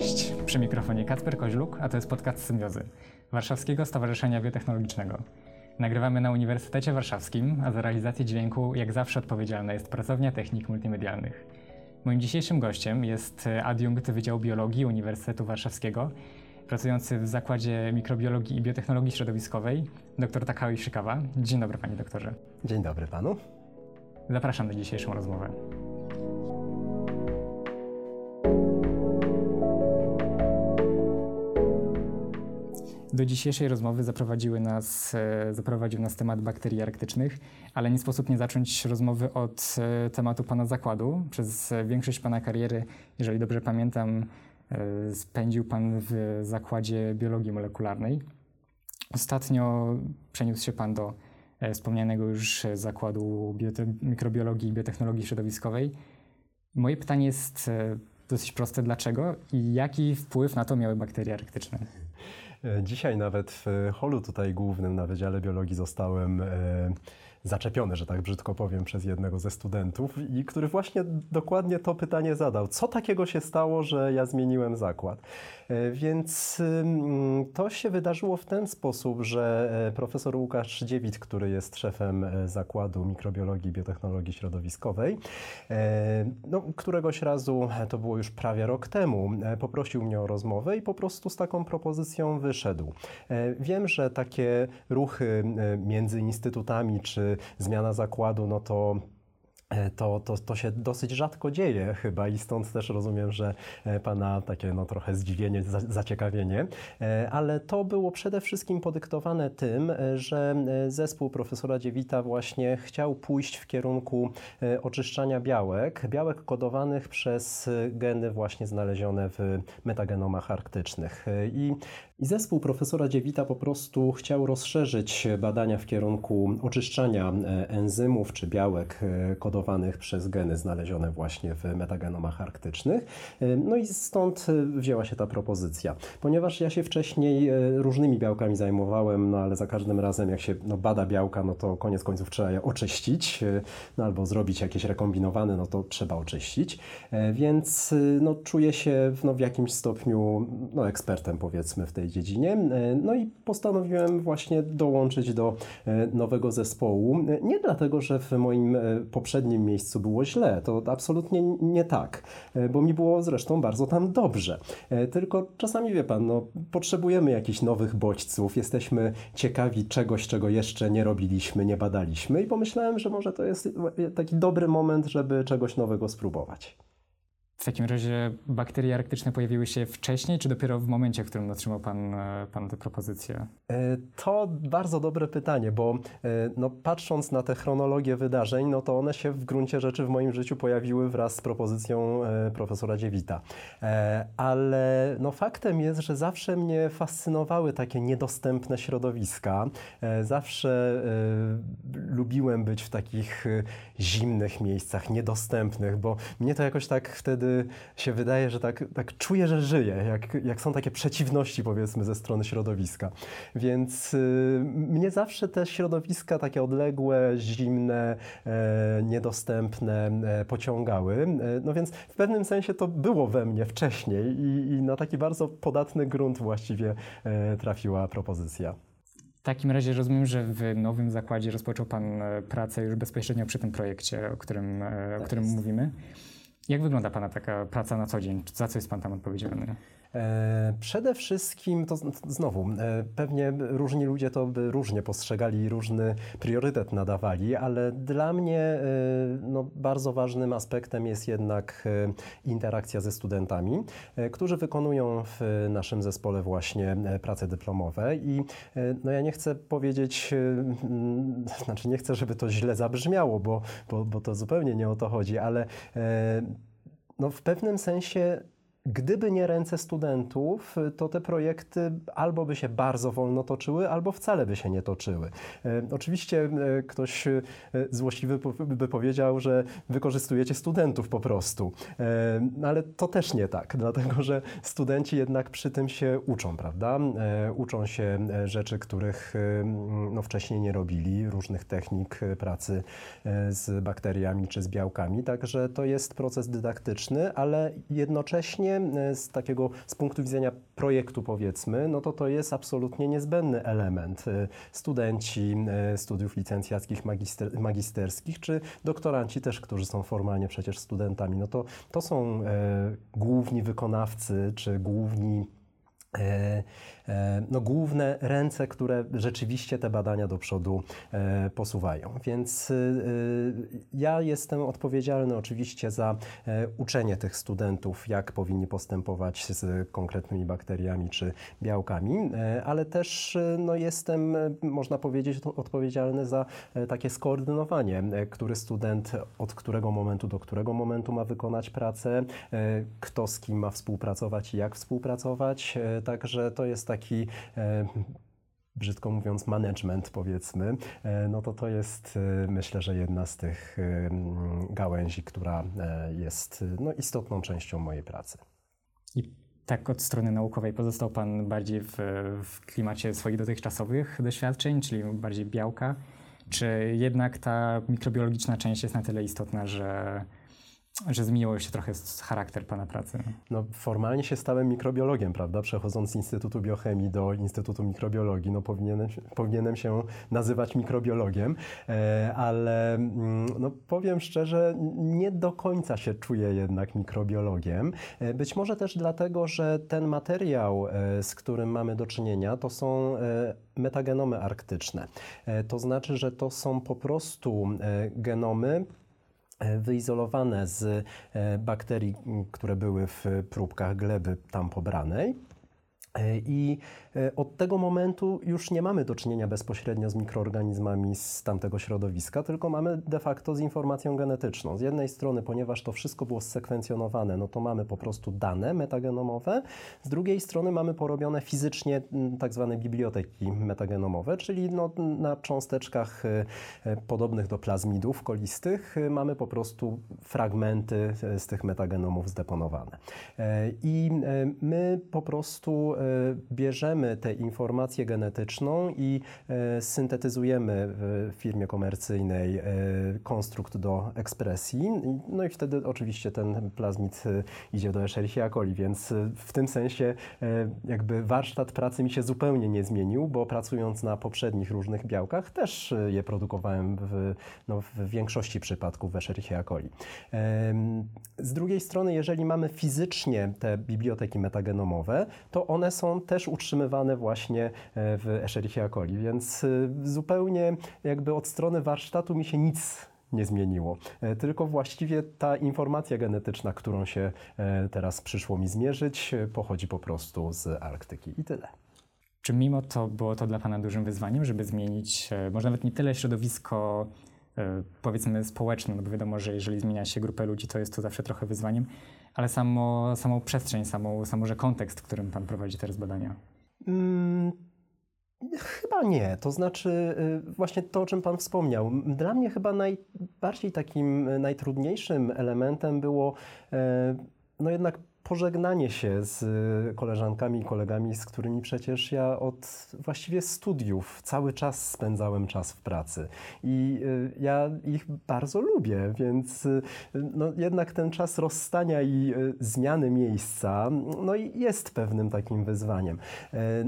Cześć, przy mikrofonie Kacper Koźluk, a to jest podcast Symbiozy, Warszawskiego Stowarzyszenia Biotechnologicznego. Nagrywamy na Uniwersytecie Warszawskim, a za realizację dźwięku jak zawsze odpowiedzialna jest Pracownia Technik Multimedialnych. Moim dzisiejszym gościem jest adiunkt Wydziału Biologii Uniwersytetu Warszawskiego, pracujący w Zakładzie Mikrobiologii i Biotechnologii Środowiskowej, dr Takao Ishikawa. Dzień dobry, panie doktorze. Dzień dobry panu. Zapraszam na dzisiejszą rozmowę. Do dzisiejszej rozmowy zaprowadziły nas, e, zaprowadził nas temat bakterii arktycznych, ale nie sposób nie zacząć rozmowy od e, tematu Pana zakładu. Przez większość Pana kariery, jeżeli dobrze pamiętam, e, spędził Pan w zakładzie biologii molekularnej. Ostatnio przeniósł się Pan do wspomnianego już zakładu mikrobiologii i biotechnologii środowiskowej. Moje pytanie jest dosyć proste. Dlaczego i jaki wpływ na to miały bakterie arktyczne? Dzisiaj nawet w holu tutaj głównym na Wydziale Biologii zostałem e, zaczepiony, że tak brzydko powiem, przez jednego ze studentów, i który właśnie dokładnie to pytanie zadał. Co takiego się stało, że ja zmieniłem zakład? E, więc to się wydarzyło w ten sposób, że e, profesor Łukasz Dziewit, który jest szefem e, zakładu mikrobiologii i biotechnologii środowiskowej, no, któregoś razu, to było już prawie rok temu, poprosił mnie o rozmowę i po prostu z taką propozycją wyszedł. Wiem, że takie ruchy między instytutami czy zmiana zakładu, no to E, to, to, to się dosyć rzadko dzieje chyba i stąd też rozumiem, że e, Pana takie no, trochę zdziwienie, zaciekawienie, e, ale to było przede wszystkim podyktowane tym, że zespół profesora Dziewita właśnie chciał pójść w kierunku oczyszczania białek, białek kodowanych przez geny właśnie znalezione w metagenomach arktycznych. I, i zespół profesora Dziewita po prostu chciał rozszerzyć badania w kierunku oczyszczania enzymów czy białek kodowanych przez geny znalezione właśnie w metagenomach arktycznych. No i stąd wzięła się ta propozycja. Ponieważ ja się wcześniej e, różnymi białkami zajmowałem, no ale za każdym razem jak się no, bada białka, no to koniec końców trzeba je oczyścić, e, no albo zrobić jakieś rekombinowane, no to trzeba oczyścić. E, więc no, czuję się no, w jakimś stopniu no, ekspertem powiedzmy w tej dziedzinie. No i postanowiłem właśnie dołączyć do nowego zespołu. Nie dlatego, że w moim poprzednim miejscu było źle. To absolutnie nie tak, e, bo mi było zresztą bardzo tam dobrze. E, tylko czasami wie pan, no, potrzebujemy jakichś nowych bodźców, jesteśmy ciekawi czegoś, czego jeszcze nie robiliśmy, nie badaliśmy i pomyślałem, że może to jest taki dobry moment, żeby czegoś nowego spróbować. W takim razie bakterie arktyczne pojawiły się wcześniej, czy dopiero w momencie, w którym otrzymał Pan, e, pan tę propozycję? E, to bardzo dobre pytanie, bo e, no, patrząc na tę chronologię wydarzeń, no to one się w gruncie rzeczy w moim życiu pojawiły wraz z propozycją profesora Dziewita. Ale no, faktem jest, że zawsze mnie fascynowały takie niedostępne środowiska. Zawsze lubiłem być w takich zimnych miejscach, niedostępnych, bo mnie to jakoś tak wtedy się wydaje, że tak, tak czuję, że żyję, jak, jak są takie przeciwności powiedzmy ze strony środowiska. Więc y, mnie zawsze te środowiska takie odległe, zimne, e, niedostępne e, pociągały. E, no więc w pewnym sensie to było we mnie wcześniej i, i na taki bardzo podatny grunt właściwie trafiła propozycja. W takim razie rozumiem, że w nowym zakładzie rozpoczął Pan pracę już bezpośrednio przy tym projekcie, o którym, e, o tak którym mówimy. Jak wygląda Pana taka praca na co dzień? Za co jest Pan tam odpowiedzialny? E, przede wszystkim to znowu, e, pewnie różni ludzie to by różnie postrzegali, różny priorytet nadawali, ale dla mnie e, no, bardzo ważnym aspektem jest jednak interakcja ze studentami, którzy wykonują w naszym zespole właśnie prace dyplomowe i no, ja nie chcę powiedzieć, znaczy nie chcę, żeby to źle zabrzmiało, bo, bo, bo to zupełnie nie o to chodzi, ale no, w pewnym sensie Gdyby nie ręce studentów, to te projekty albo by się bardzo wolno toczyły, albo wcale by się nie toczyły. E, oczywiście e, ktoś e, złośliwy by powiedział, że wykorzystujecie studentów po prostu, ale to też nie tak, dlatego że studenci jednak przy tym się uczą, prawda? Uczą się rzeczy, których no, wcześniej nie robili, różnych technik pracy z bakteriami czy z białkami, także to jest proces dydaktyczny, ale jednocześnie mnie z takiego, z punktu widzenia projektu powiedzmy, no to to jest absolutnie niezbędny element. Studenci studiów licencjackich, magister, magisterskich, czy doktoranci też, którzy są formalnie przecież studentami, no to, to są główni wykonawcy, czy główni E, e, no, główne ręce, które rzeczywiście te badania do przodu e, posuwają. Więc ja jestem odpowiedzialny oczywiście za uczenie tych studentów, jak powinni postępować z konkretnymi bakteriami czy białkami, ale też no, jestem, można powiedzieć, odpowiedzialny za takie skoordynowanie, który student od którego momentu do którego momentu ma wykonać pracę, kto z kim ma współpracować i jak współpracować Także to jest taki e, brzydko mówiąc, management, powiedzmy, e, no to to jest e, myślę, że jedna z tych gałęzi, która jest no, istotną częścią mojej pracy. I tak od strony naukowej pozostał Pan bardziej w, w klimacie swoich dotychczasowych doświadczeń, czyli bardziej białka, czy jednak ta mikrobiologiczna część jest na tyle istotna, że że zmieniło się trochę charakter Pana pracy. No, formalnie się stałem mikrobiologiem, prawda? Przechodząc z Instytutu Biochemii do Instytutu Mikrobiologii, no powinienem, powinienem się nazywać mikrobiologiem, e, ale mm, no, powiem szczerze, nie do końca się czuję jednak mikrobiologiem. E, być może też dlatego, że ten materiał, e, z którym mamy do czynienia, to są metagenomy arktyczne. To znaczy, że to są po prostu genomy, wyizolowane z e, bakterii, które były w próbkach gleby tam pobranej. E, I od tego momentu już nie mamy do czynienia bezpośrednio z mikroorganizmami z tamtego środowiska, tylko mamy de facto z informacją genetyczną. Z jednej strony, ponieważ to wszystko było sekwencjonowane, no to mamy po prostu dane metagenomowe, z drugiej strony mamy porobione fizycznie tak zwane biblioteki metagenomowe, czyli no, na cząsteczkach e, podobnych do plazmidów kolistych mamy po prostu fragmenty z tych metagenomów zdeponowane. I my po prostu E, bierzemy tę informację genetyczną i e, syntetyzujemy w firmie komercyjnej e, konstrukt do ekspresji. No i wtedy oczywiście ten plazmid idzie do Escherichia coli, więc w tym sensie jakby warsztat pracy mi się zupełnie nie zmienił, bo pracując na poprzednich różnych białkach też je produkowałem w, no, w większości przypadków w Escherichia coli. Z drugiej strony, jeżeli mamy fizycznie te biblioteki metagenomowe, to one są też utrzymywane właśnie e, w Escherichia coli, więc e, zupełnie jakby od strony warsztatu mi się nic nie zmieniło. E, tylko właściwie ta informacja genetyczna, którą się teraz przyszło mi zmierzyć, pochodzi po prostu z Arktyki i tyle. Czy mimo to było to dla Pana dużym wyzwaniem, żeby zmienić może nawet nie tyle środowisko powiedzmy społeczne, no bo wiadomo, że jeżeli zmienia się grupę ludzi, to jest to zawsze trochę wyzwaniem, ale samo, samą przestrzeń, samą, samo, że kontekst, w którym Pan prowadzi teraz badania? Hmm, chyba nie. To znaczy, y, właśnie to, o czym Pan wspomniał. Dla mnie chyba najbardziej takim y, najtrudniejszym elementem było y, no jednak pożegnanie się z y, koleżankami i kolegami, z którymi przecież ja od właściwie studiów cały czas spędzałem czas w pracy. I y, ja ich bardzo lubię, więc y, no jednak ten czas rozstania i zmiany miejsca no jest pewnym takim wyzwaniem.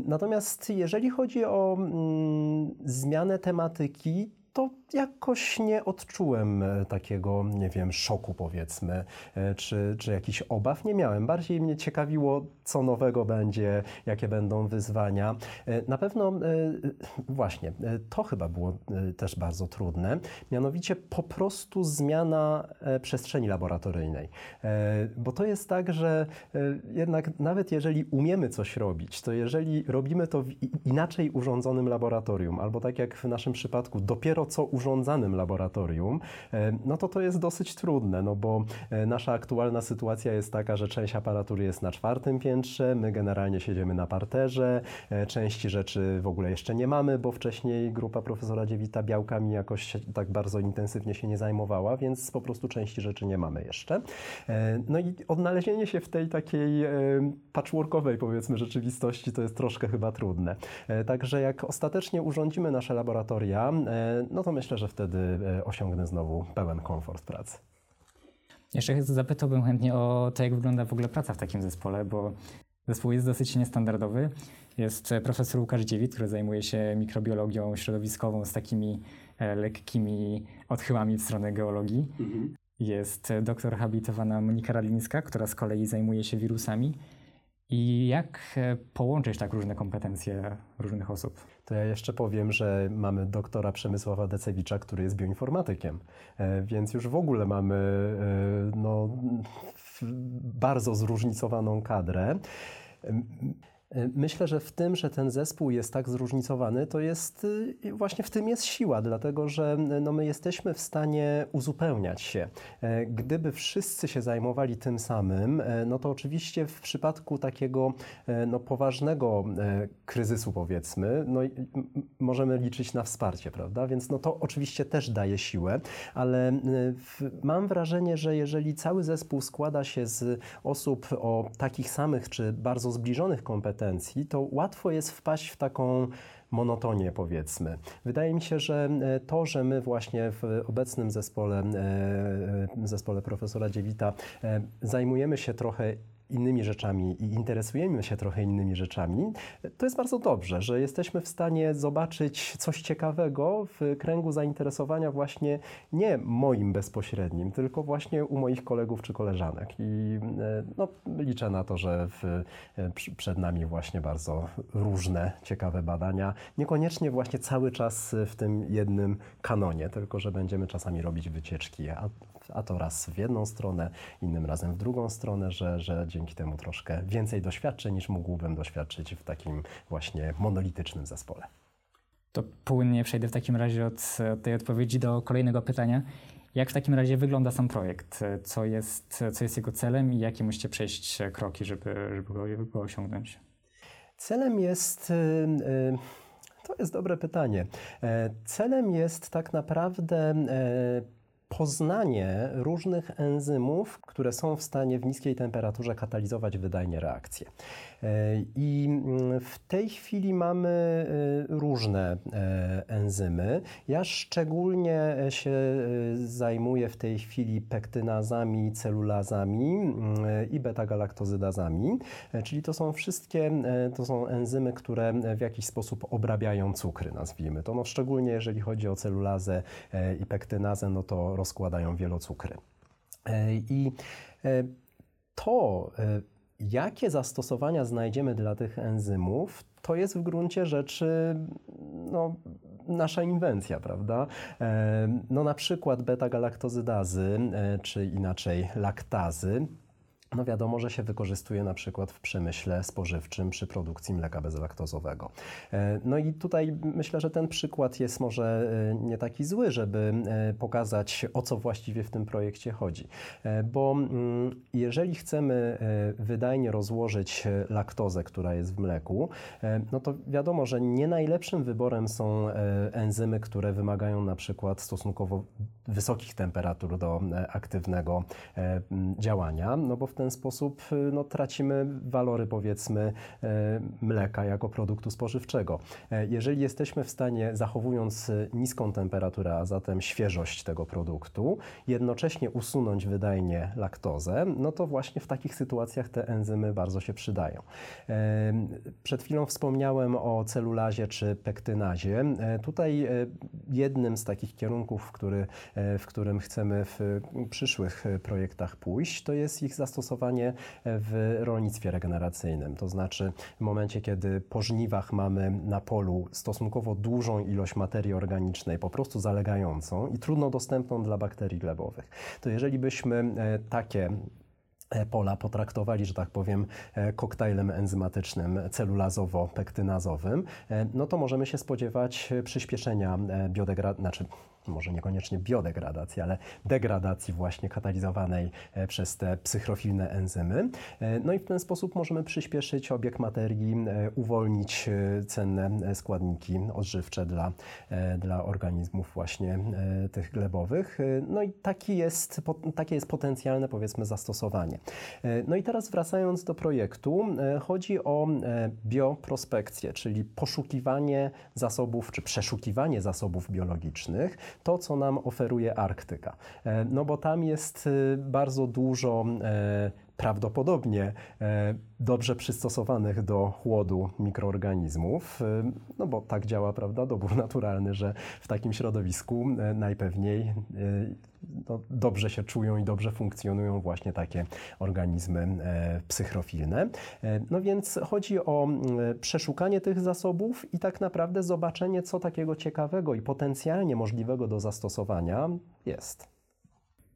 Natomiast jeżeli chodzi o mm, zmianę tematyki, to jakoś nie odczułem e, takiego, nie wiem, szoku powiedzmy, e, czy, czy jakichś obaw. Nie miałem. Bardziej mnie ciekawiło, co nowego będzie, jakie będą wyzwania. E, na pewno właśnie, to chyba było też bardzo trudne, mianowicie po prostu zmiana przestrzeni laboratoryjnej. Bo to jest tak, że jednak nawet jeżeli umiemy coś robić, to jeżeli robimy to w inaczej urządzonym laboratorium, albo tak jak w naszym przypadku, dopiero co urządzanym laboratorium, e, no to to jest dosyć trudne, no bo e, nasza aktualna sytuacja jest taka, że część aparatury jest na czwartym piętrze, my generalnie siedzimy na parterze, e, części rzeczy w ogóle jeszcze nie mamy, bo wcześniej grupa profesora Dziewita białkami jakoś tak bardzo intensywnie się nie zajmowała, więc po prostu części rzeczy nie mamy jeszcze. No i odnalezienie się w tej takiej patchworkowej powiedzmy rzeczywistości to jest troszkę chyba trudne. Także jak ostatecznie urządzimy nasze laboratoria, no to myślę, że wtedy e, osiągnę znowu pełen komfort pracy. Jeszcze zapytałbym chętnie o to, jak wygląda w ogóle praca w takim zespole, bo zespół jest dosyć niestandardowy. Jest profesor Łukasz Dziewit, który zajmuje się mikrobiologią środowiskową z takimi e, lekkimi odchyłami w stronę geologii. Mhm. Jest doktor habilitowana Monika Radlińska, która z kolei zajmuje się wirusami. I jak e, połączyć tak różne kompetencje różnych osób? To ja jeszcze powiem, że mamy doktora Przemysława Decewicza, który jest bioinformatykiem, e, więc już w ogóle mamy no, bardzo zróżnicowaną kadrę. Myślę, że w tym, że ten zespół jest tak zróżnicowany, to jest y, właśnie w tym jest siła, dlatego że no, my jesteśmy w stanie uzupełniać się. E, gdyby wszyscy się zajmowali tym samym, e, no to oczywiście w przypadku takiego e, no, poważnego kryzysu, powiedzmy, no, możemy liczyć na wsparcie, prawda? Więc no, to oczywiście też daje siłę, ale mam wrażenie, że jeżeli cały zespół składa się z osób o takich samych czy bardzo zbliżonych kompetencjach, kompetencji, to łatwo jest wpaść w taką monotonię, powiedzmy. Wydaje mi się, że e, to, że my właśnie w obecnym zespole, e, e, zespole profesora Dziewita zajmujemy się trochę innymi rzeczami i interesujemy się trochę innymi rzeczami, to jest bardzo dobrze, że jesteśmy w stanie zobaczyć coś ciekawego w kręgu zainteresowania właśnie nie moim bezpośrednim, tylko właśnie u moich kolegów czy koleżanek. I e, no, liczę na to, że w, e, przed nami właśnie bardzo różne, ciekawe badania. Niekoniecznie właśnie cały czas w tym jednym kanonie, tylko że będziemy czasami robić wycieczki, a a to raz w jedną stronę, innym razem w drugą stronę, że, że dzięki temu troszkę więcej doświadczeń niż mógłbym doświadczyć w takim właśnie monolitycznym zespole. To płynnie przejdę w takim razie od, od tej odpowiedzi do kolejnego pytania. Jak w takim razie wygląda sam projekt? Co jest, co jest jego celem i jakie musicie przejść kroki, żeby, żeby go, go osiągnąć? Celem jest. Yy, to jest dobre pytanie. E, celem jest tak naprawdę e, poznanie różnych enzymów, które są w stanie w niskiej temperaturze katalizować wydajnie reakcje. E, I mm, w tej chwili mamy e, różne e, enzymy. Ja szczególnie się zajmuję w tej chwili pektynazami, celulazami mm, i beta-galaktozydazami, czyli to są wszystkie, to są enzymy, które w jakiś sposób obrabiają cukry, nazwijmy to. No, szczególnie jeżeli chodzi o celulazę i pektynazę, no to rozkładają wielocukry. I to Jakie zastosowania znajdziemy dla tych enzymów, to jest w gruncie rzeczy no, nasza inwencja, prawda? E, no na przykład beta-galaktozydazy, e, czy inaczej laktazy, no wiadomo, że się wykorzystuje na przykład w przemyśle spożywczym przy produkcji mleka bezlaktozowego. E, no i tutaj myślę, że ten przykład jest może e, nie taki zły, żeby e, pokazać o co właściwie w tym projekcie chodzi. Bo mm, jeżeli chcemy wydajnie rozłożyć laktozę, która jest w mleku, no to wiadomo, że nie najlepszym wyborem są enzymy, które wymagają na przykład stosunkowo wysokich temperatur do aktywnego działania, no bo w ten sposób y, no, tracimy walory, powiedzmy, e, mleka jako produktu spożywczego. E, jeżeli jesteśmy w stanie, zachowując niską temperaturę, a zatem świeżość tego produktu, jednocześnie usunąć wydajnie laktozę, no to właśnie w takich sytuacjach te enzymy bardzo się przydają. E, przed chwilą wspomniałem o celulazie czy pektynazie. Tutaj jednym z takich kierunków, który, w którym chcemy w przyszłych projektach pójść, to jest ich zastosowanie w rolnictwie regeneracyjnym. To znaczy w momencie, kiedy po żniwach mamy na polu stosunkowo dużą ilość materii organicznej, po prostu zalegającą i trudno dostępną dla bakterii glebowych, to jeżeli byśmy e, takie e, pola potraktowali, że tak powiem, e, koktajlem enzymatycznym celulazowo-pektynazowym, no to możemy się spodziewać przyspieszenia biodegradacji, znaczy może niekoniecznie biodegradacji, ale degradacji właśnie katalizowanej e, przez te psychrofilne enzymy. E, no i w ten sposób możemy przyspieszyć obieg materii, e, uwolnić cenne składniki odżywcze dla, dla organizmów właśnie tych glebowych. No i taki jest, takie jest potencjalne powiedzmy zastosowanie. No i teraz wracając do projektu, chodzi o bioprospekcję, czyli poszukiwanie zasobów, czy przeszukiwanie zasobów biologicznych, to, co nam oferuje Arktyka. E, no bo tam jest e, bardzo dużo e, prawdopodobnie e, dobrze przystosowanych do chłodu mikroorganizmów, e, no bo tak działa, prawda, dobór naturalny, że w takim środowisku e, najpewniej no, dobrze się czują i dobrze funkcjonują właśnie takie organizmy psychrofilne. No więc chodzi o przeszukanie tych zasobów i tak naprawdę zobaczenie, co takiego ciekawego i potencjalnie możliwego do zastosowania jest.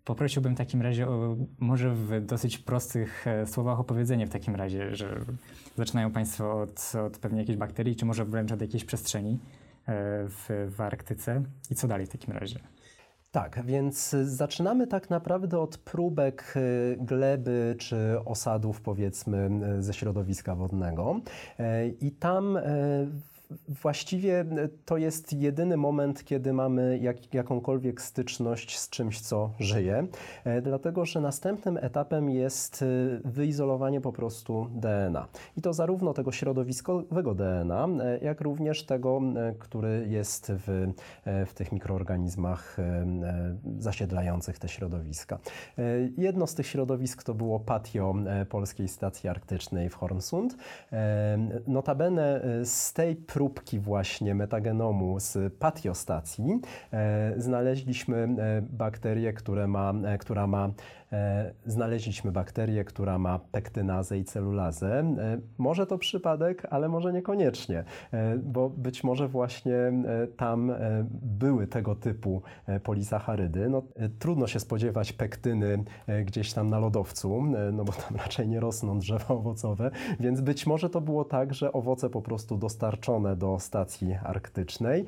Poprosiłbym w takim razie o może w dosyć prostych e, słowach opowiedzenie w takim razie, że zaczynają Państwo od, od pewnie jakiejś bakterii, czy może wręcz od jakiejś przestrzeni e, w, w Arktyce. I co dalej w takim razie? Tak, więc zaczynamy tak naprawdę od próbek e, gleby czy osadów, powiedzmy, ze środowiska wodnego. I tam właściwie e, to jest jedyny moment, kiedy mamy jak, jakąkolwiek styczność z czymś, co żyje, e, dlatego że następnym etapem jest e, wyizolowanie po prostu DNA. I to zarówno tego środowiskowego DNA, jak również tego, który jest w, w tych mikroorganizmach zasiedlających te środowiska. Jedno z tych środowisk to było patio Polskiej Stacji Arktycznej w Hornsund. Notabene tej próbki właśnie metagenomu z patiostacji e, znaleźliśmy e, bakterię, ma, e, która ma E, znaleźliśmy bakterię, która ma pektynazę i celulazę. E, może to przypadek, ale może niekoniecznie, e, bo być może właśnie tam były tego typu polisacharydy. No, trudno się spodziewać pektyny gdzieś tam na lodowcu, no bo tam raczej nie rosną drzewa owocowe, więc być może to było tak, że owoce po prostu dostarczone do stacji arktycznej,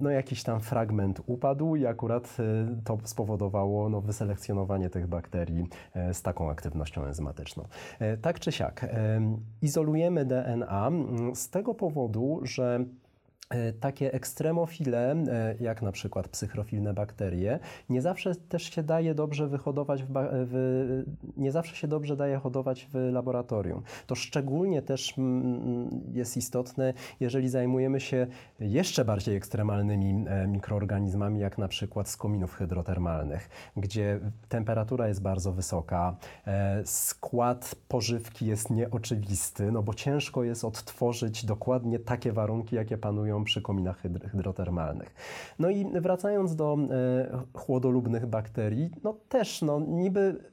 no jakiś tam fragment upadł i akurat to spowodowało no, wyselekcjonowanie tych bakterii e, z taką aktywnością enzymatyczną. E, tak czy siak, izolujemy DNA z tego powodu, że E, takie ekstremofile, e, jak na przykład psychrofilne bakterie, nie zawsze też się daje dobrze wyhodować, w, w, nie zawsze się dobrze daje hodować w laboratorium. To szczególnie też jest istotne, jeżeli zajmujemy się jeszcze bardziej ekstremalnymi e, mikroorganizmami, jak na przykład z kominów hydrotermalnych, gdzie temperatura jest bardzo wysoka, skład pożywki jest nieoczywisty, no bo ciężko jest odtworzyć dokładnie takie warunki, jakie panują przy kominach hydrotermalnych. No i wracając do e, chłodolubnych bakterii, no też no, niby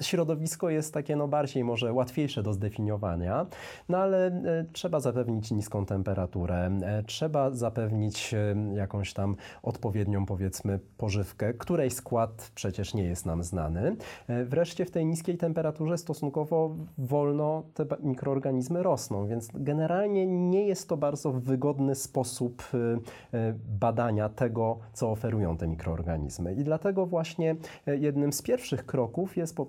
Środowisko jest takie no bardziej może łatwiejsze do zdefiniowania, no ale e, trzeba zapewnić niską temperaturę, e, trzeba zapewnić e, jakąś tam odpowiednią powiedzmy pożywkę, której skład przecież nie jest nam znany. Wreszcie w tej niskiej temperaturze stosunkowo wolno te mikroorganizmy rosną, więc generalnie nie jest to bardzo wygodny sposób badania tego, co oferują te mikroorganizmy. I dlatego właśnie jednym z pierwszych kroków jest po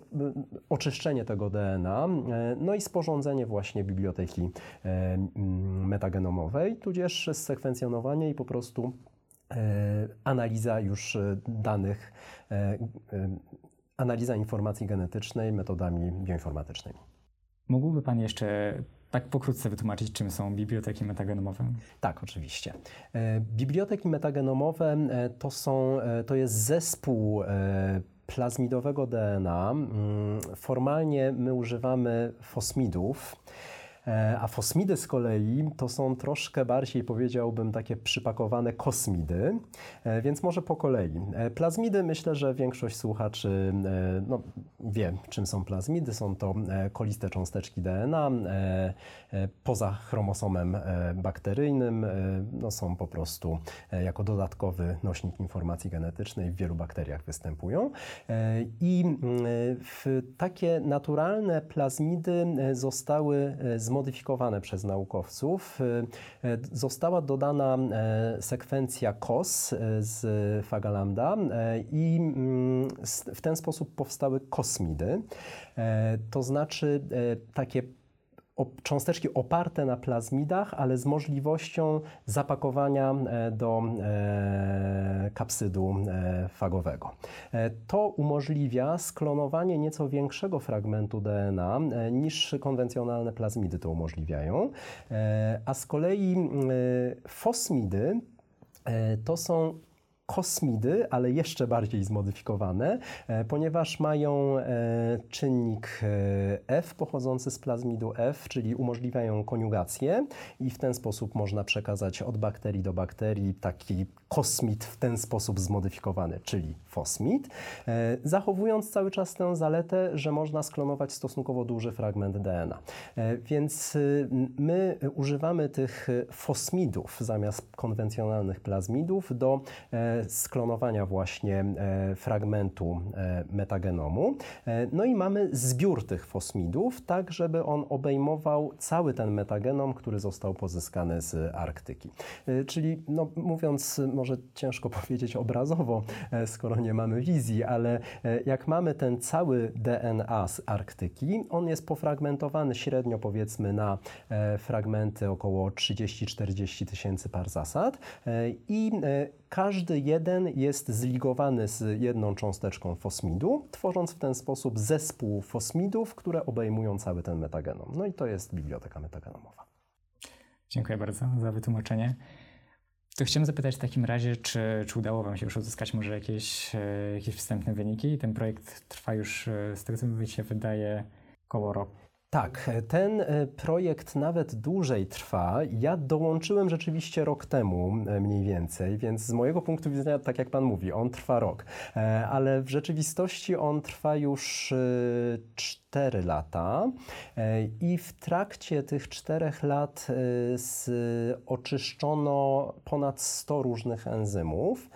oczyszczenie tego DNA, e, no i sporządzenie właśnie biblioteki e, metagenomowej, tudzież sekwencjonowanie i po prostu e, analiza już danych, analiza informacji genetycznej metodami bioinformatycznymi. Mógłby Pan jeszcze tak pokrótce wytłumaczyć, czym są biblioteki metagenomowe? Tak, oczywiście. Biblioteki metagenomowe to, są, to jest zespół plazmidowego DNA mm, formalnie my używamy fosmidów. E, a fosmidy z kolei to są troszkę bardziej, powiedziałbym, takie przypakowane kosmidy, e, więc może po kolei. E, plazmidy myślę, że większość słuchaczy no, wie, czym są plazmidy. Są to koliste cząsteczki DNA poza chromosomem bakteryjnym. No, są po prostu jako dodatkowy nośnik informacji genetycznej w wielu bakteriach występują. I takie naturalne plazmidy zostały zmodyfikowane zmodyfikowane przez naukowców. E, e, została dodana e, sekwencja KOS z Fagalanda i mm, w ten sposób powstały kosmidy. To znaczy takie cząsteczki oparte na plazmidach, ale z możliwością zapakowania e, do e, kapsydu e, fagowego. To umożliwia sklonowanie nieco większego fragmentu DNA niż konwencjonalne plazmidy to umożliwiają, a z kolei fosmidy to są kosmidy, ale jeszcze bardziej zmodyfikowane, e, ponieważ mają e, czynnik e, F pochodzący z plazmidu F, czyli umożliwiają koniugację i w ten sposób można przekazać od bakterii do bakterii taki kosmid w ten sposób zmodyfikowany, czyli fosmid, zachowując cały czas tę zaletę, że można sklonować stosunkowo duży fragment DNA. Więc my używamy tych fosmidów zamiast konwencjonalnych plazmidów do sklonowania właśnie e, fragmentu e, metagenomu. E, no i mamy zbiór tych fosmidów, tak żeby on obejmował cały ten metagenom, który został pozyskany z Arktyki. Czyli no, mówiąc, może ciężko powiedzieć obrazowo, skoro nie mamy wizji, ale jak mamy ten cały DNA z Arktyki, on jest pofragmentowany średnio powiedzmy na fragmenty około 30-40 tysięcy par zasad i każdy jeden jest zligowany z jedną cząsteczką fosmidu, tworząc w ten sposób zespół fosmidów, które obejmują cały ten metagenom. No i to jest biblioteka metagenomowa. Dziękuję bardzo za wytłumaczenie. To chciałem zapytać w takim razie, czy, czy udało Wam się już uzyskać może jakieś, e, jakieś wstępne wyniki? Ten projekt trwa już, e, z tego co mi się wydaje, około roku. Tak, ten e, projekt nawet dłużej trwa. Ja dołączyłem rzeczywiście rok temu e, mniej więcej, więc z mojego punktu widzenia, tak jak Pan mówi, on trwa rok, e, ale w rzeczywistości on trwa już 4 lata. I w trakcie tych czterech lat oczyszczono ponad 100 różnych enzymów.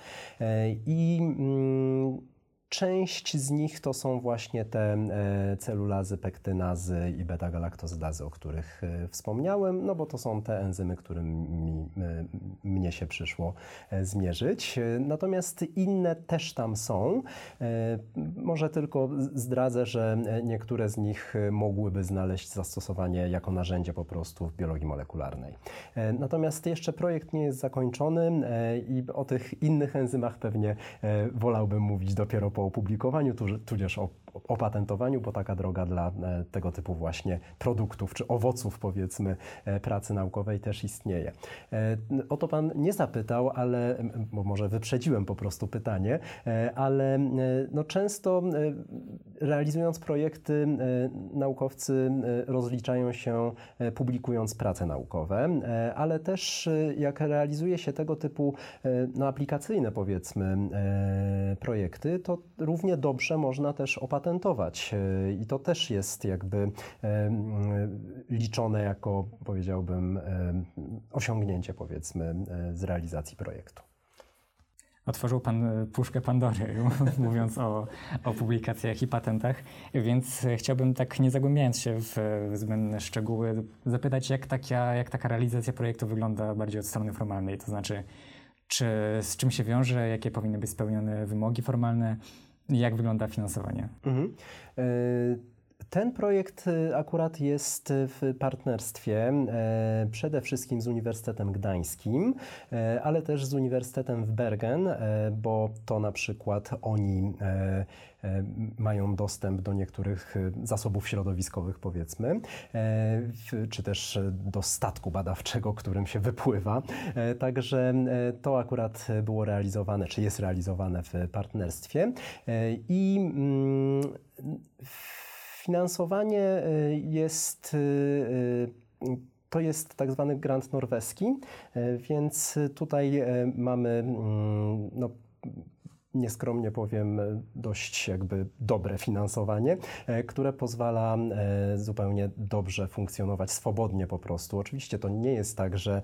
I mm, Część z nich to są właśnie te e, celulazy, pektynazy i beta-galaktozydazy, o których e, wspomniałem, no bo to są te enzymy, którymi e, mnie się przyszło zmierzyć. Natomiast inne też tam są. Może tylko zdradzę, że niektóre z nich mogłyby znaleźć zastosowanie jako narzędzie po prostu w biologii molekularnej. Natomiast jeszcze projekt nie jest zakończony i o tych innych enzymach pewnie wolałbym mówić dopiero po po opublikowaniu, tudzież o opatentowaniu, bo taka droga dla e, tego typu właśnie produktów czy owoców, powiedzmy, e, pracy naukowej też istnieje. E, o to Pan nie zapytał, ale, bo może wyprzedziłem po prostu pytanie, ale no często realizując projekty, naukowcy rozliczają się publikując prace naukowe, ale też jak realizuje się tego typu no, aplikacyjne, powiedzmy, projekty, to równie dobrze można też opatentować. E, I to też jest jakby e, liczone jako, powiedziałbym, e, osiągnięcie, powiedzmy, z realizacji projektu. Otworzył Pan puszkę Pandory, mówiąc o, o publikacjach i patentach, więc chciałbym tak nie zagłębiając się w zbędne szczegóły, zapytać, jak taka, jak taka realizacja projektu wygląda bardziej od strony formalnej, to znaczy, czy z czym się wiąże, jakie powinny być spełnione wymogi formalne, jak wygląda finansowanie? Mhm. E, ten projekt e, akurat jest w partnerstwie e, przede wszystkim z Uniwersytetem Gdańskim, ale też z Uniwersytetem w Bergen, bo to na przykład oni E, mają dostęp do niektórych e, zasobów środowiskowych, powiedzmy, e, czy też do statku badawczego, którym się wypływa. Także to akurat było realizowane, czy jest realizowane w partnerstwie. I mm, finansowanie jest to jest tak zwany grant norweski, więc tutaj mamy mm, no, nieskromnie powiem, dość jakby dobre finansowanie, które pozwala zupełnie dobrze funkcjonować, swobodnie po prostu. Oczywiście to nie jest tak, że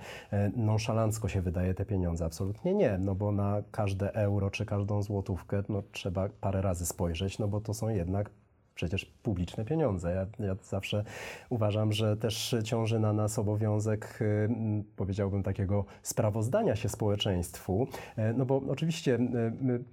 nonszalancko się wydaje te pieniądze, absolutnie nie, no bo na każde euro czy każdą złotówkę no, trzeba parę razy spojrzeć, no bo to są jednak przecież publiczne pieniądze. Ja, ja, zawsze uważam, że też ciąży na nas obowiązek, y, powiedziałbym, takiego sprawozdania się społeczeństwu, e, no bo oczywiście y,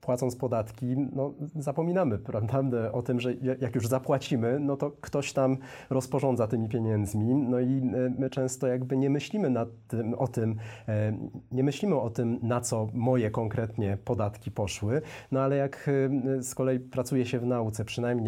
płacąc podatki, no, zapominamy prawda, o tym, że jak już zapłacimy, no to ktoś tam rozporządza tymi pieniędzmi, no i y, my często jakby nie myślimy nad tym, o tym, e, nie myślimy o tym, na co moje konkretnie podatki poszły, no ale jak z kolei pracuje się w nauce, przynajmniej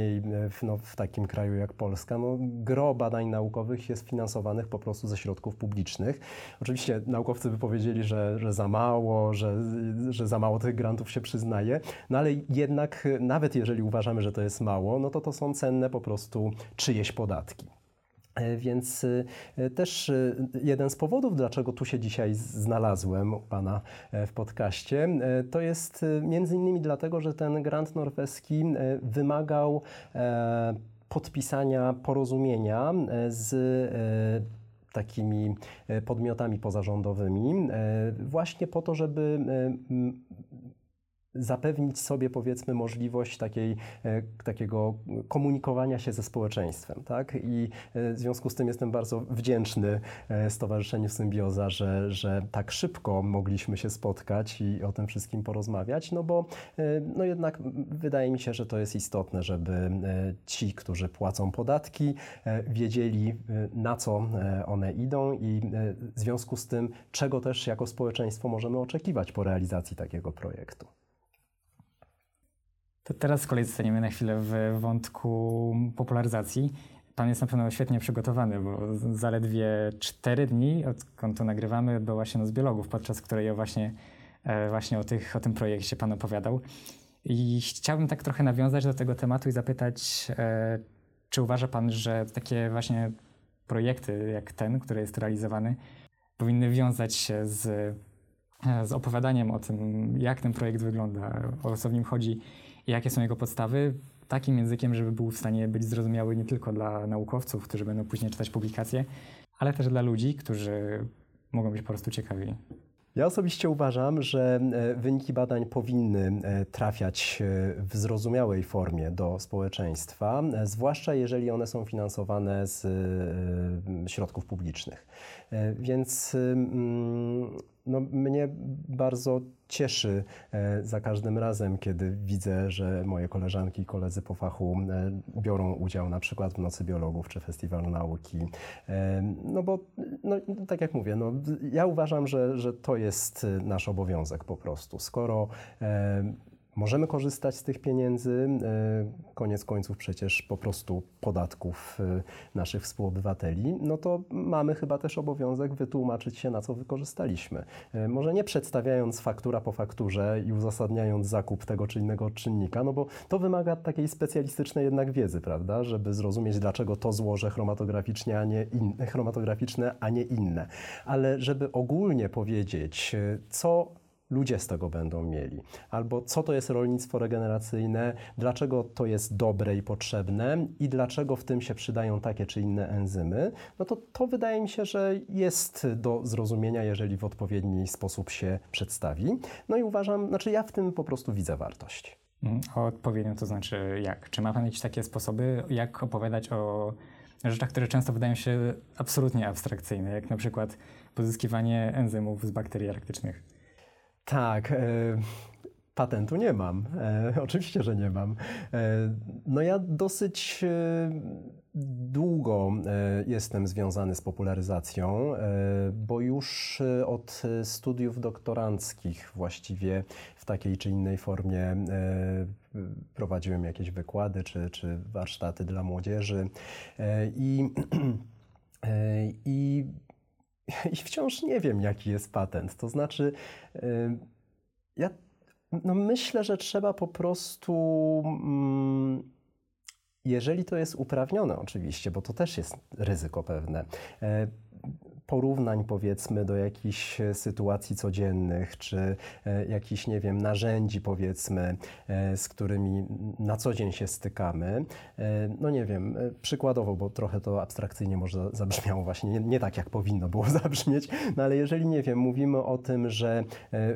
w, no, w takim kraju jak Polska. No, gro badań naukowych jest finansowanych po prostu ze środków publicznych. Oczywiście naukowcy by powiedzieli, że, że za mało, że, że za mało tych grantów się przyznaje, no ale jednak nawet jeżeli uważamy, że to jest mało, no to to są cenne po prostu czyjeś podatki. E, więc e, też e, jeden z powodów, dlaczego tu się dzisiaj znalazłem u Pana w podcaście, to jest między innymi dlatego, że ten grant norweski wymagał podpisania porozumienia z takimi podmiotami pozarządowymi, właśnie po to, żeby zapewnić sobie, powiedzmy, możliwość takiej, e, takiego komunikowania się ze społeczeństwem. Tak? I e, w związku z tym jestem bardzo wdzięczny e, Stowarzyszeniu Symbioza, że, że tak szybko mogliśmy się spotkać i o tym wszystkim porozmawiać, no bo no jednak wydaje mi się, że to jest istotne, żeby ci, którzy płacą podatki, wiedzieli, na co one idą i w związku z tym, czego też jako społeczeństwo możemy oczekiwać po realizacji takiego projektu. To teraz z kolei zostaniemy na chwilę w wątku popularyzacji. Pan jest na pewno świetnie przygotowany, bo zaledwie cztery dni, odkąd to nagrywamy, odbyła się Noc Biologów, podczas której właśnie, e, właśnie o, tych, o tym projekcie Pan opowiadał. I chciałbym tak trochę nawiązać do tego tematu i zapytać, e, czy uważa Pan, że takie właśnie projekty jak ten, który jest realizowany, powinny wiązać się z, e, z opowiadaniem o tym, jak ten projekt wygląda, o co w nim chodzi jakie są jego podstawy, takim językiem, żeby był w stanie być zrozumiały nie tylko dla naukowców, którzy będą później czytać publikacje, ale też dla ludzi, którzy mogą być po prostu ciekawi. Ja osobiście uważam, że e, wyniki badań powinny e, trafiać e, w zrozumiałej formie do społeczeństwa, zwłaszcza jeżeli one są finansowane z środków publicznych. Więc mm, no, mnie bardzo cieszy e, za każdym razem, kiedy widzę, że moje koleżanki i koledzy po fachu e, biorą udział na przykład w Nocy Biologów czy Festiwalu Nauki. E, no bo, no, tak jak mówię, no, ja uważam, że, że to jest nasz obowiązek po prostu. Skoro Możemy korzystać z tych pieniędzy, e, koniec końców przecież po prostu podatków e, naszych współobywateli, no to mamy chyba też obowiązek wytłumaczyć się, na co wykorzystaliśmy. E, może nie przedstawiając faktura po fakturze i uzasadniając zakup tego czy innego czynnika, no bo to wymaga takiej specjalistycznej jednak wiedzy, prawda, żeby zrozumieć, dlaczego to złoże chromatograficznie, a nie in, chromatograficzne, a nie inne. Ale żeby ogólnie powiedzieć, co ludzie z tego będą mieli. Albo co to jest rolnictwo regeneracyjne, dlaczego to jest dobre i potrzebne i dlaczego w tym się przydają takie czy inne enzymy, no to to wydaje mi się, że jest do zrozumienia, jeżeli w odpowiedni sposób się przedstawi. No i uważam, znaczy ja w tym po prostu widzę wartość. Mm, odpowiednio to znaczy jak? Czy ma Pan jakieś takie sposoby, jak opowiadać o rzeczach, które często wydają się absolutnie abstrakcyjne, jak na przykład pozyskiwanie enzymów z bakterii arktycznych? Tak. E, patentu nie mam. E, oczywiście, że nie mam. E, no ja dosyć e, długo e, jestem związany z popularyzacją, e, bo już od studiów doktoranckich właściwie w takiej czy innej formie prowadziłem jakieś wykłady czy, czy warsztaty dla młodzieży. I, i i wciąż nie wiem, jaki jest patent. To znaczy, ja no myślę, że trzeba po prostu. Mm, jeżeli to jest uprawnione, oczywiście, bo to też jest ryzyko pewne, e, porównań powiedzmy do jakichś e, sytuacji codziennych, czy e, jakichś, nie wiem, narzędzi powiedzmy, e, z którymi na co dzień się stykamy. No nie wiem, przykładowo, bo trochę to abstrakcyjnie może zabrzmiało właśnie, nie, nie tak jak powinno było zabrzmieć, no ale jeżeli, nie wiem, mówimy o tym, że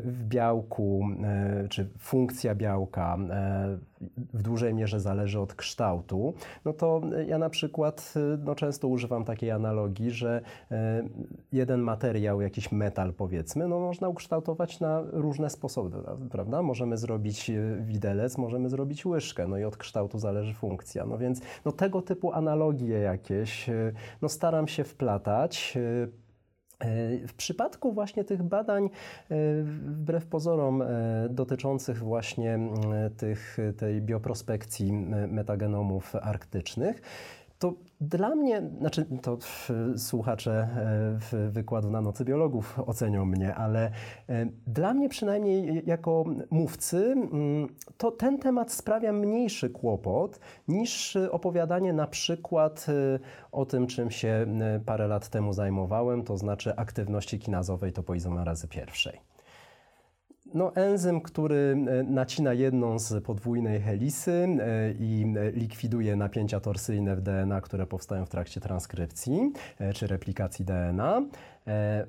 w białku, czy funkcja białka w dużej mierze zależy od kształtu, no to ja na przykład no, często używam takiej analogii, że jeden materiał, jakiś metal powiedzmy, no można ukształtować na różne sposoby, prawda? Możemy zrobić e, widelec, możemy zrobić łyżkę, no i od kształtu zależy funkcja. No więc no tego typu analogie jakieś, no staram się wplatać. E, W przypadku właśnie tych badań, wbrew pozorom, dotyczących właśnie tych, tej bioprospekcji metagenomów arktycznych, to dla mnie, znaczy to słuchacze e, wykładu na nocy biologów ocenią mnie, ale e, dla mnie przynajmniej jako mówcy mm, to ten temat sprawia mniejszy kłopot niż opowiadanie na przykład e, o tym, czym się parę lat temu zajmowałem, to znaczy aktywności kinazowej topoizomerazy pierwszej. No, enzym, który e, nacina jedną z podwójnej helisy e, i likwiduje napięcia torsyjne w DNA, które powstają w trakcie transkrypcji e, czy replikacji DNA.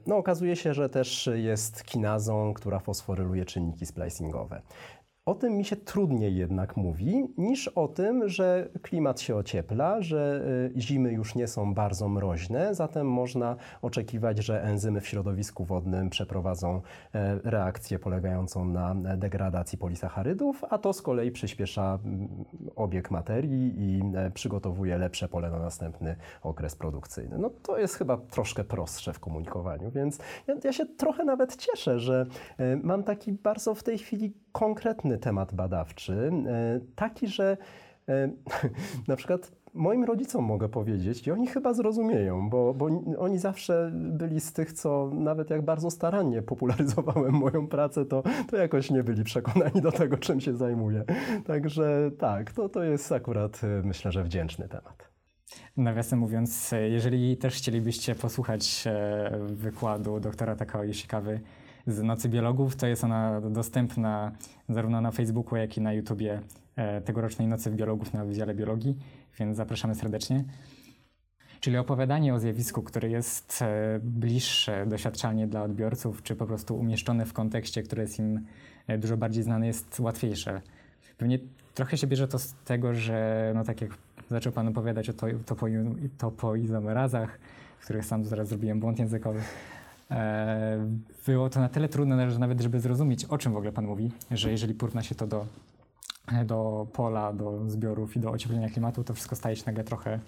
No, okazuje się, że też jest kinazą, która fosforyluje czynniki splicingowe. O tym mi się trudniej jednak mówi niż o tym, że klimat się ociepla, że y, zimy już nie są bardzo mroźne, zatem można oczekiwać, że enzymy w środowisku wodnym przeprowadzą e, reakcję polegającą na degradacji polisacharydów, a to z kolei przyspiesza obieg materii i e, przygotowuje lepsze pole na następny okres produkcyjny. No to jest chyba troszkę prostsze w komunikowaniu, więc ja, ja się trochę nawet cieszę, że e, mam taki bardzo w tej chwili konkretny temat badawczy, e, taki, że e, na przykład moim rodzicom mogę powiedzieć i oni chyba zrozumieją, bo, bo oni zawsze byli z tych, co nawet jak bardzo starannie popularyzowałem moją pracę, to, to jakoś nie byli przekonani do tego, czym się zajmuję. Także tak, to, to jest akurat e, myślę, że wdzięczny temat. Nawiasem mówiąc, jeżeli też chcielibyście posłuchać wykładu doktora Takao Yoshikawy z Nocy Biologów, to jest ona dostępna zarówno na Facebooku, jak i na YouTubie e, tegorocznej Nocy Biologów na Wydziale Biologii, więc zapraszamy serdecznie. Czyli opowiadanie o zjawisku, które jest e, bliższe doświadczalnie dla odbiorców, czy po prostu umieszczone w kontekście, który jest im e, dużo bardziej znany, jest łatwiejsze. Pewnie trochę się bierze to z tego, że no tak jak zaczął Pan opowiadać o topoizomerazach, w których sam zaraz zrobiłem błąd językowy, było to na tyle trudne, że nawet żeby zrozumieć, o czym w ogóle Pan mówi, że jeżeli porówna się to do, do pola, do zbiorów i do ocieplenia klimatu, to wszystko staje się nagle trochę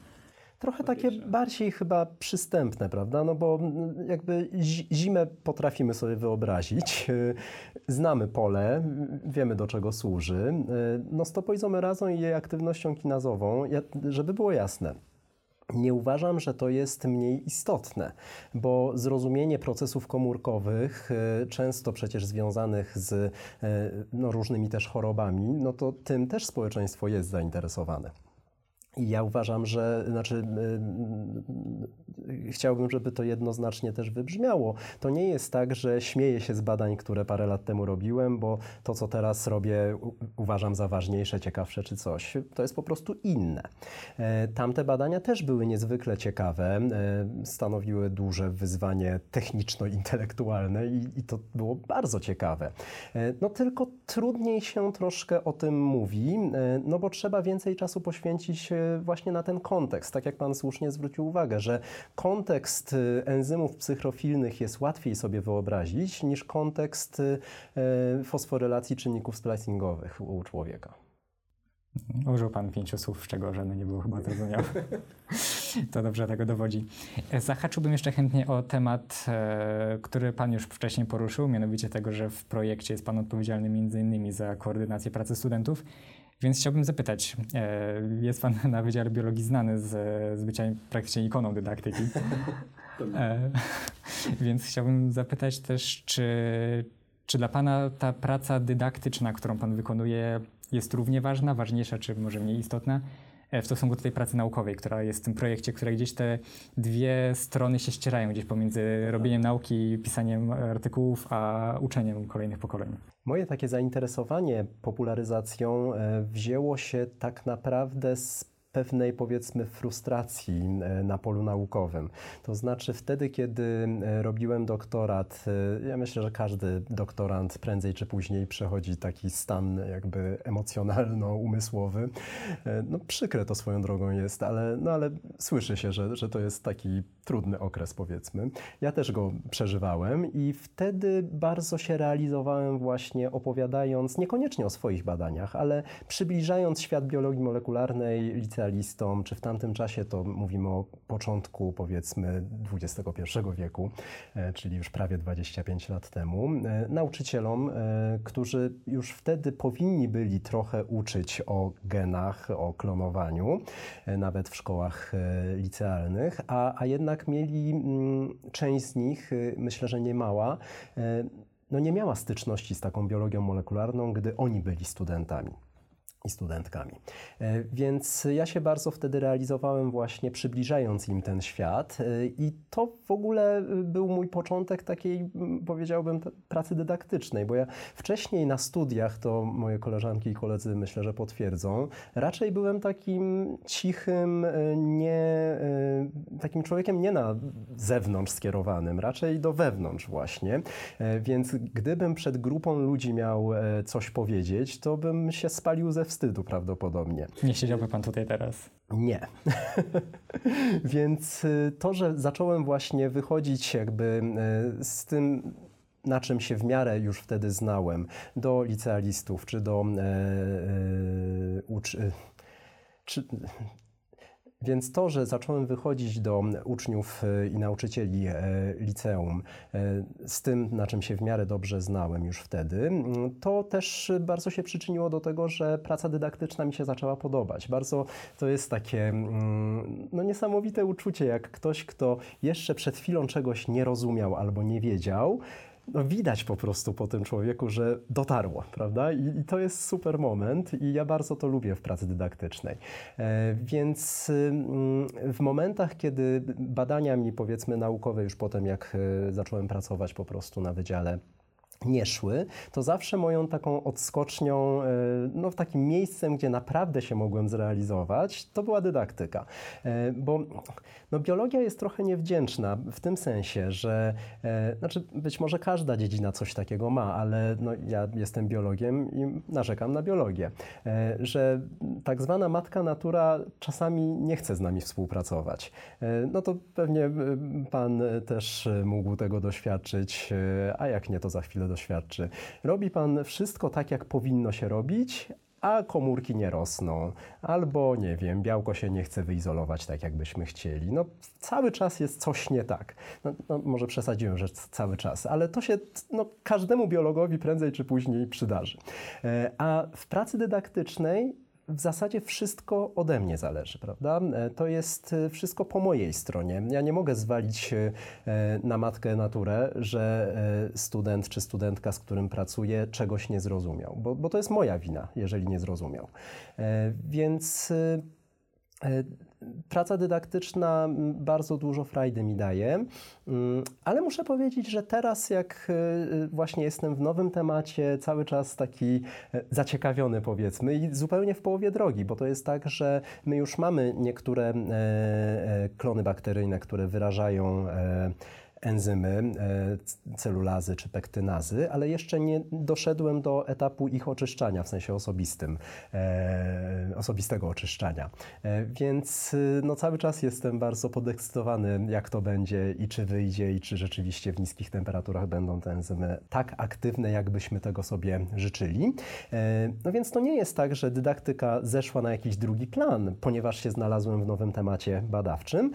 trochę takie bardziej chyba przystępne, prawda? No bo jakby zimę potrafimy sobie wyobrazić, znamy pole, wiemy do czego służy. No z topoizomerazą i jej aktywnością kinazową, żeby było jasne, nie uważam, że to jest mniej istotne, bo zrozumienie procesów komórkowych, e, często przecież związanych z e, no, różnymi też chorobami, no to tym też społeczeństwo jest zainteresowane. Ja uważam, że, znaczy, yy, chciałbym, żeby to jednoznacznie też wybrzmiało. To nie jest tak, że śmieję się z badań, które parę lat temu robiłem, bo to, co teraz robię, uważam za ważniejsze, ciekawsze czy coś. To jest po prostu inne. E, tamte badania też były niezwykle ciekawe, e, stanowiły duże wyzwanie techniczno-intelektualne i, i to było bardzo ciekawe. E, no tylko trudniej się troszkę o tym mówi, no bo trzeba więcej czasu poświęcić właśnie na ten kontekst. Tak jak Pan słusznie zwrócił uwagę, że kontekst y, enzymów psychrofilnych jest łatwiej sobie wyobrazić niż kontekst y, fosforylacji czynników splicingowych u człowieka. Użył Pan pięciu słów, z czego żadne nie było chyba zrozumiałe. to dobrze tego dowodzi. Zahaczyłbym jeszcze chętnie o temat, e, który Pan już wcześniej poruszył, mianowicie tego, że w projekcie jest Pan odpowiedzialny między innymi za koordynację pracy studentów. Więc chciałbym zapytać, e, jest Pan na Wydziale Biologii znany z, z bycia praktycznie ikoną dydaktyki. E, więc chciałbym zapytać też, czy, czy dla Pana ta praca dydaktyczna, którą Pan wykonuje, jest równie ważna, ważniejsza, czy może mniej istotna? E, w stosunku do tej pracy naukowej, która jest w tym projekcie, które gdzieś te dwie strony się ścierają gdzieś pomiędzy robieniem nauki, pisaniem artykułów, a uczeniem kolejnych pokoleń. Moje takie zainteresowanie popularyzacją e, wzięło się tak naprawdę z pewnej powiedzmy frustracji e, na polu naukowym. To znaczy wtedy, kiedy e, robiłem doktorat, e, ja myślę, że każdy doktorant prędzej czy później przechodzi taki stan jakby emocjonalno-umysłowy. No przykre to swoją drogą jest, ale, no, ale słyszy się, że, że to jest taki trudny okres powiedzmy. Ja też go przeżywałem i wtedy bardzo się realizowałem właśnie opowiadając niekoniecznie o swoich badaniach, ale przybliżając świat biologii molekularnej, literaturze licealistom, czy w tamtym czasie, to mówimy o początku powiedzmy XXI wieku, e, czyli już prawie 25 lat temu, e, nauczycielom, e, którzy już wtedy powinni byli trochę uczyć o genach, o klonowaniu, nawet w szkołach licealnych, a, a jednak mieli mm, część z nich, myślę, że nie mała, e, no nie miała styczności z taką biologią molekularną, gdy oni byli studentami i studentkami. E, Więc ja się bardzo wtedy realizowałem właśnie przybliżając im ten świat e, i to w ogóle e, był mój początek takiej, powiedziałbym, pracy dydaktycznej, bo ja wcześniej na studiach, to moje koleżanki i koledzy myślę, że potwierdzą, raczej byłem takim cichym, nie, takim człowiekiem nie na zewnątrz skierowanym, raczej do wewnątrz właśnie. Więc gdybym przed grupą ludzi miał coś powiedzieć, to bym się spalił ze wstydu prawdopodobnie. Nie siedziałby pan tutaj teraz. Nie. Więc y, to, że zacząłem właśnie wychodzić jakby y, z tym, na czym się w miarę już wtedy znałem, do licealistów czy do e, e, ucz, e, czy, więc to, że zacząłem wychodzić do uczniów e, i nauczycieli e, liceum e, z tym, na czym się w miarę dobrze znałem już wtedy, to też bardzo się przyczyniło do tego, że praca dydaktyczna mi się zaczęła podobać. Bardzo to jest takie no, niesamowite uczucie, jak ktoś, kto jeszcze przed chwilą czegoś nie rozumiał albo nie wiedział, no widać po prostu po tym człowieku, że dotarło, prawda? I, I, to jest super moment i ja bardzo to lubię w pracy dydaktycznej. E, więc mm, w momentach, kiedy badania mi powiedzmy naukowe już potem, jak e, zacząłem pracować po prostu na wydziale, nie szły, to zawsze moją taką odskocznią, e, no takim miejscem, gdzie naprawdę się mogłem zrealizować, to była dydaktyka. E, Bo no, biologia jest trochę niewdzięczna w tym sensie, że e, znaczy być może każda dziedzina coś takiego ma, ale no, ja jestem biologiem i narzekam na biologię, że tak zwana matka natura czasami nie chce z nami współpracować. No to pewnie pan też mógł tego doświadczyć, a jak nie, to za chwilę doświadczy. Robi pan wszystko tak, jak powinno się robić, a komórki nie rosną, albo nie wiem, białko się nie chce wyizolować tak, jakbyśmy chcieli. No, cały czas jest coś nie tak. No, no, może przesadziłem, że cały czas, ale to się no, każdemu biologowi prędzej czy później przydarzy. E, A w pracy dydaktycznej w zasadzie wszystko ode mnie zależy, prawda? E, To jest e, wszystko po mojej stronie. Ja nie mogę zwalić e, na matkę naturę, że student czy studentka, z którym pracuję, czegoś nie zrozumiał, bo, bo to jest moja wina, jeżeli nie zrozumiał. Więc praca dydaktyczna bardzo dużo frajdy mi daje, Mm, ale muszę powiedzieć, że teraz jak e, właśnie jestem w nowym temacie, cały czas taki e, zaciekawiony powiedzmy i zupełnie w połowie drogi, bo to jest tak, że my już mamy niektóre e, e, klony bakteryjne, które wyrażają e, enzymy, e, celulazy czy pektynazy, ale jeszcze nie doszedłem do etapu ich oczyszczania, w sensie osobistym, e, osobistego oczyszczania. E, Więc y, no, cały czas jestem bardzo podekscytowany, jak to będzie i czy wyjdzie, i czy rzeczywiście w niskich temperaturach będą te enzymy tak aktywne, jakbyśmy tego sobie życzyli. No więc to nie jest tak, że dydaktyka zeszła na jakiś drugi plan, ponieważ się znalazłem w nowym temacie badawczym.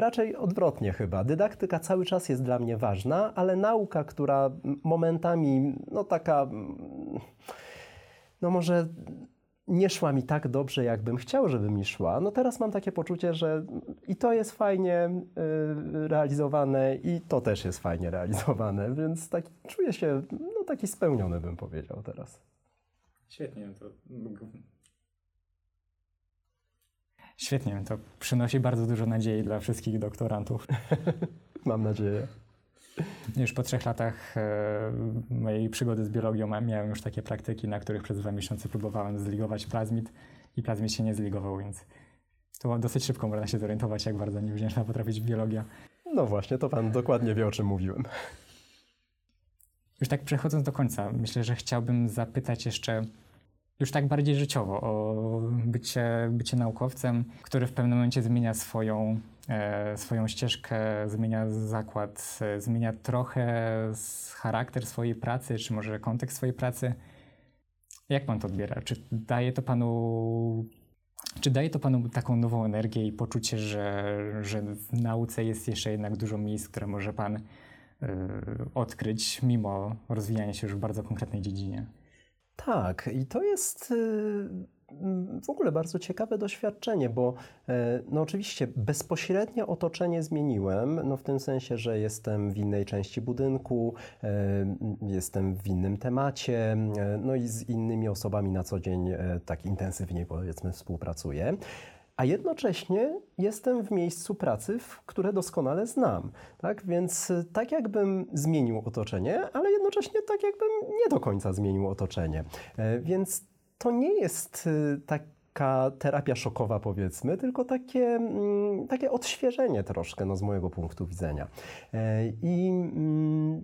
Raczej odwrotnie chyba. Dydaktyka cały czas jest dla mnie ważna, ale nauka, która momentami, no taka, no może nie szła mi tak dobrze, jakbym chciał, żeby mi szła, no teraz mam takie poczucie, że i to jest fajnie y, realizowane, i to też jest fajnie realizowane, więc tak, czuję się no, taki spełniony, bym powiedział teraz. Świetnie, to. Świetnie, to przynosi bardzo dużo nadziei dla wszystkich doktorantów. Mam nadzieję. Już po trzech latach e, mojej przygody z biologią miałem już takie praktyki, na których przez dwa miesiące próbowałem zligować plazmid i plazmid się nie zligował, więc to dosyć szybko można się zorientować, jak bardzo niewdzięczna potrafi być biologia. No właśnie, to pan dokładnie wie, o czym mówiłem. Już tak przechodząc do końca, myślę, że chciałbym zapytać jeszcze już tak bardziej życiowo o bycie, bycie naukowcem, który w pewnym momencie zmienia swoją, e, swoją ścieżkę, zmienia zakład, e, zmienia trochę charakter swojej pracy, czy może kontekst swojej pracy. Jak pan to odbiera? Czy daje to panu Czy daje to Panu taką nową energię i poczucie, że, że w nauce jest jeszcze jednak dużo miejsc, które może Pan y, odkryć, mimo rozwijania się już w bardzo konkretnej dziedzinie? Tak, i to jest y, w ogóle bardzo ciekawe doświadczenie, bo e, no oczywiście bezpośrednie otoczenie zmieniłem, no w tym sensie, że jestem w innej części budynku, e, jestem w innym temacie, e, no i z innymi osobami na co dzień tak intensywnie powiedzmy współpracuję a jednocześnie jestem w miejscu pracy, które doskonale znam. Tak? Więc tak jakbym zmienił otoczenie, ale jednocześnie tak jakbym nie do końca zmienił otoczenie. Więc to nie jest y, taka terapia szokowa, powiedzmy, tylko takie, mm, takie odświeżenie troszkę no, z mojego punktu widzenia. E, I mm,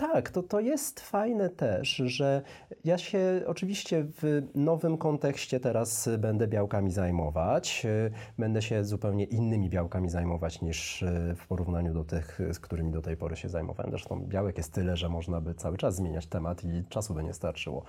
tak, to, to jest fajne też, że ja się oczywiście w nowym kontekście teraz będę białkami zajmować. E, będę się zupełnie innymi białkami zajmować niż e, w porównaniu do tych, z którymi do tej pory się zajmowałem. Zresztą białek jest tyle, że można by cały czas zmieniać temat i czasu by nie starczyło.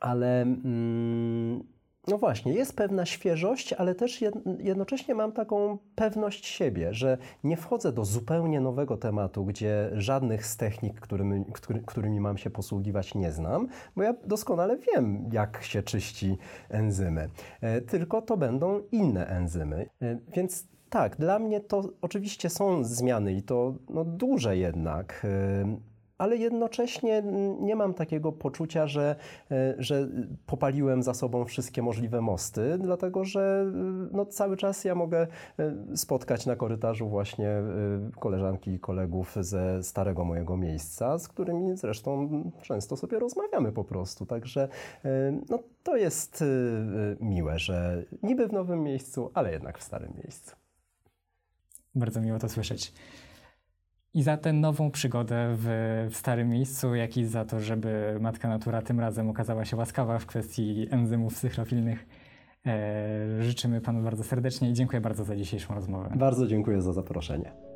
Ale mm, no właśnie, jest pewna świeżość, ale też jednocześnie mam taką pewność siebie, że nie wchodzę do zupełnie nowego tematu, gdzie żadnych z technik, którymi, którymi mam się posługiwać, nie znam, bo ja doskonale wiem, jak się czyści enzymy. E, tylko to będą inne enzymy. E, więc tak, dla mnie to oczywiście są zmiany i to no, duże jednak e, ale jednocześnie nie mam takiego poczucia, że, e, że popaliłem za sobą wszystkie możliwe mosty, dlatego że e, no, cały czas ja mogę e, spotkać na korytarzu właśnie koleżanki i kolegów ze starego mojego miejsca, z którymi zresztą często sobie rozmawiamy po prostu. Także no, to jest miłe, że niby w nowym miejscu, ale jednak w starym miejscu. Bardzo miło to słyszeć i za tę nową przygodę w, w, starym miejscu, jak i za to, żeby matka natura tym razem okazała się łaskawa w kwestii enzymów cychlofilnych. E, życzymy Panu bardzo serdecznie i dziękuję bardzo za dzisiejszą rozmowę. Bardzo dziękuję za zaproszenie.